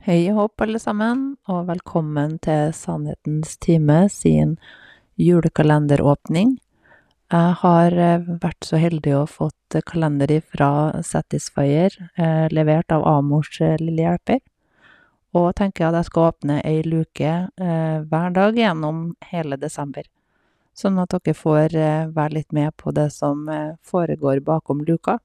Og hopp, alle sammen, og velkommen til Sannhetens time sin julekalenderåpning. Jeg har eh, vært så heldig å fått kalender fra Satisfyer, eh, levert av Amors eh, lille hjelper, og tenker at jeg skal åpne ei luke eh, hver dag gjennom hele desember, sånn at dere får eh, være litt med på det som eh, foregår bakom luka.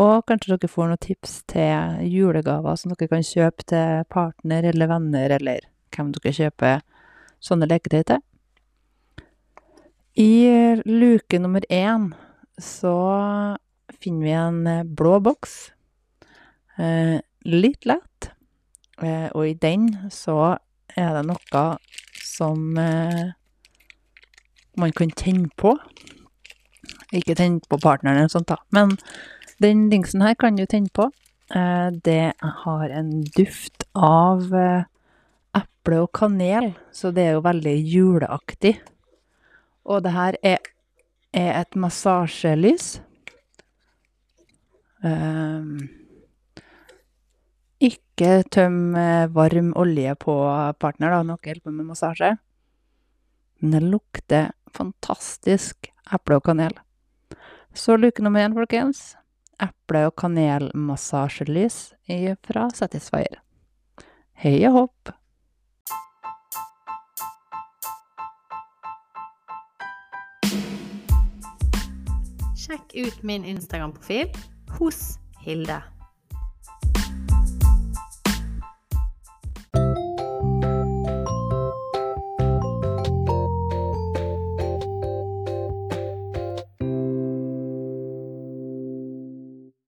Og kanskje dere får noen tips til julegaver som dere kan kjøpe til partner eller venner, eller hvem dere kjøper sånne leketøy til. I luke nummer én så finner vi en eh, blå boks. Eh, litt lett. Eh, og i den så er det noe som man kan tenne på. Ikke tenne på partneren eller sånt, da, men den dingsen her kan du tenne på. Eh, det har en duft av eh, eple og kanel, så det er jo veldig juleaktig. Og det her er, et massasjelys. Um, ikke tøm varm olje på partner, da, når dere holder på med massasje. Men det lukter fantastisk eple og kanel. Så luke nummer én, folkens eple- og kanelmassasjelys fra Satisfyer. Og hopp! Sjekk ut min Instagram-profil hos Hilde.